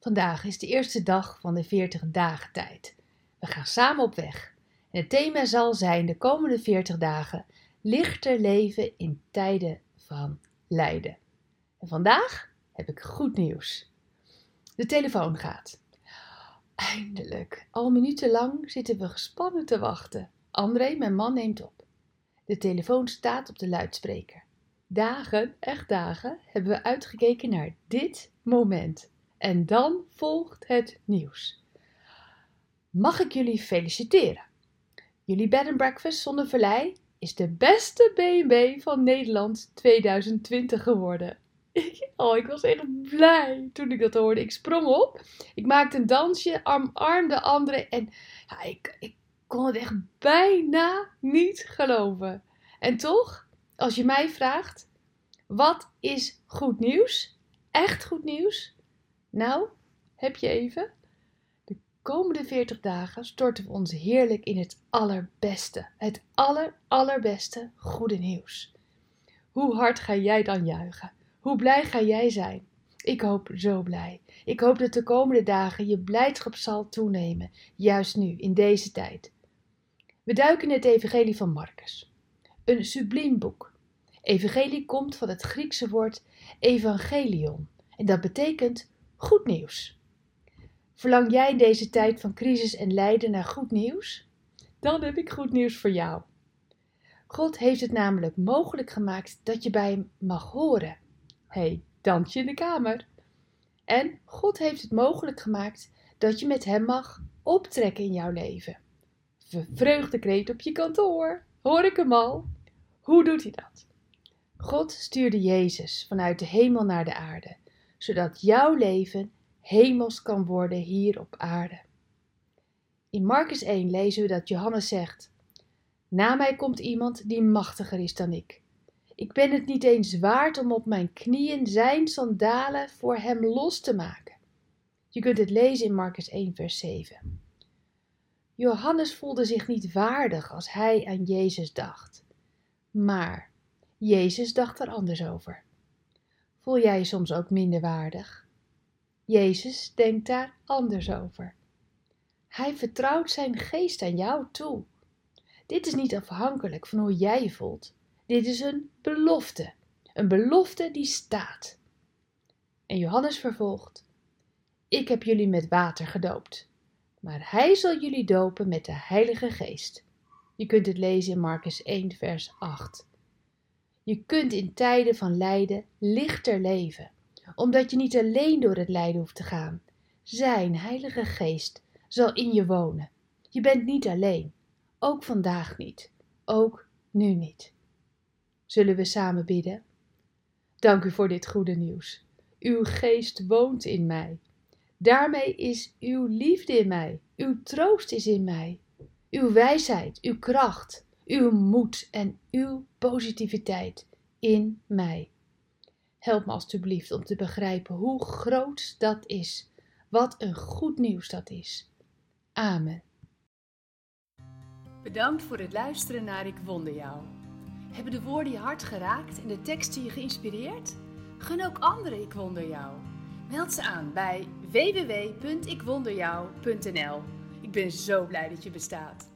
Vandaag is de eerste dag van de 40 dagen tijd. We gaan samen op weg. En het thema zal zijn de komende 40 dagen lichter leven in tijden van lijden. En vandaag heb ik goed nieuws. De telefoon gaat. Eindelijk. Al minutenlang zitten we gespannen te wachten. André, mijn man, neemt op. De telefoon staat op de luidspreker. Dagen, echt dagen, hebben we uitgekeken naar dit moment. En dan volgt het nieuws. Mag ik jullie feliciteren? Jullie bed and breakfast zonder verlei is de beste B&B van Nederland 2020 geworden. Oh, ik was echt blij toen ik dat hoorde. Ik sprong op, ik maakte een dansje, armde anderen en ja, ik, ik kon het echt bijna niet geloven. En toch, als je mij vraagt, wat is goed nieuws? Echt goed nieuws? Nou, heb je even? De komende 40 dagen storten we ons heerlijk in het allerbeste, het aller, allerbeste goede nieuws. Hoe hard ga jij dan juichen? Hoe blij ga jij zijn? Ik hoop zo blij. Ik hoop dat de komende dagen je blijdschap zal toenemen, juist nu, in deze tijd. We duiken in het Evangelie van Marcus. Een subliem boek. Evangelie komt van het Griekse woord evangelion en dat betekent Goed nieuws. Verlang jij in deze tijd van crisis en lijden naar goed nieuws? Dan heb ik goed nieuws voor jou. God heeft het namelijk mogelijk gemaakt dat je bij hem mag horen. Hé, hey, dansje in de kamer. En God heeft het mogelijk gemaakt dat je met hem mag optrekken in jouw leven. Vreugdekreet op je kantoor. Hoor ik hem al? Hoe doet hij dat? God stuurde Jezus vanuit de hemel naar de aarde zodat jouw leven hemels kan worden hier op aarde. In Marcus 1 lezen we dat Johannes zegt: Na mij komt iemand die machtiger is dan ik. Ik ben het niet eens waard om op mijn knieën zijn sandalen voor hem los te maken. Je kunt het lezen in Marcus 1, vers 7. Johannes voelde zich niet waardig als hij aan Jezus dacht. Maar Jezus dacht er anders over. Voel jij je soms ook minder waardig? Jezus denkt daar anders over. Hij vertrouwt zijn geest aan jou toe. Dit is niet afhankelijk van hoe jij je voelt. Dit is een belofte. Een belofte die staat. En Johannes vervolgt: Ik heb jullie met water gedoopt, maar hij zal jullie dopen met de Heilige Geest. Je kunt het lezen in Marcus 1, vers 8. Je kunt in tijden van lijden lichter leven, omdat je niet alleen door het lijden hoeft te gaan. Zijn Heilige Geest zal in je wonen. Je bent niet alleen, ook vandaag niet, ook nu niet. Zullen we samen bidden? Dank u voor dit goede nieuws. Uw geest woont in mij. Daarmee is uw liefde in mij, uw troost is in mij, uw wijsheid, uw kracht, uw moed en uw positiviteit in mij. Help me alstublieft om te begrijpen hoe groot dat is. Wat een goed nieuws dat is. Amen. Bedankt voor het luisteren naar Ik Wonder Jou. Hebben de woorden je hart geraakt en de teksten je geïnspireerd? Gun ook anderen Ik Wonder Jou. Meld ze aan bij www.ikwonderjou.nl. Ik ben zo blij dat je bestaat.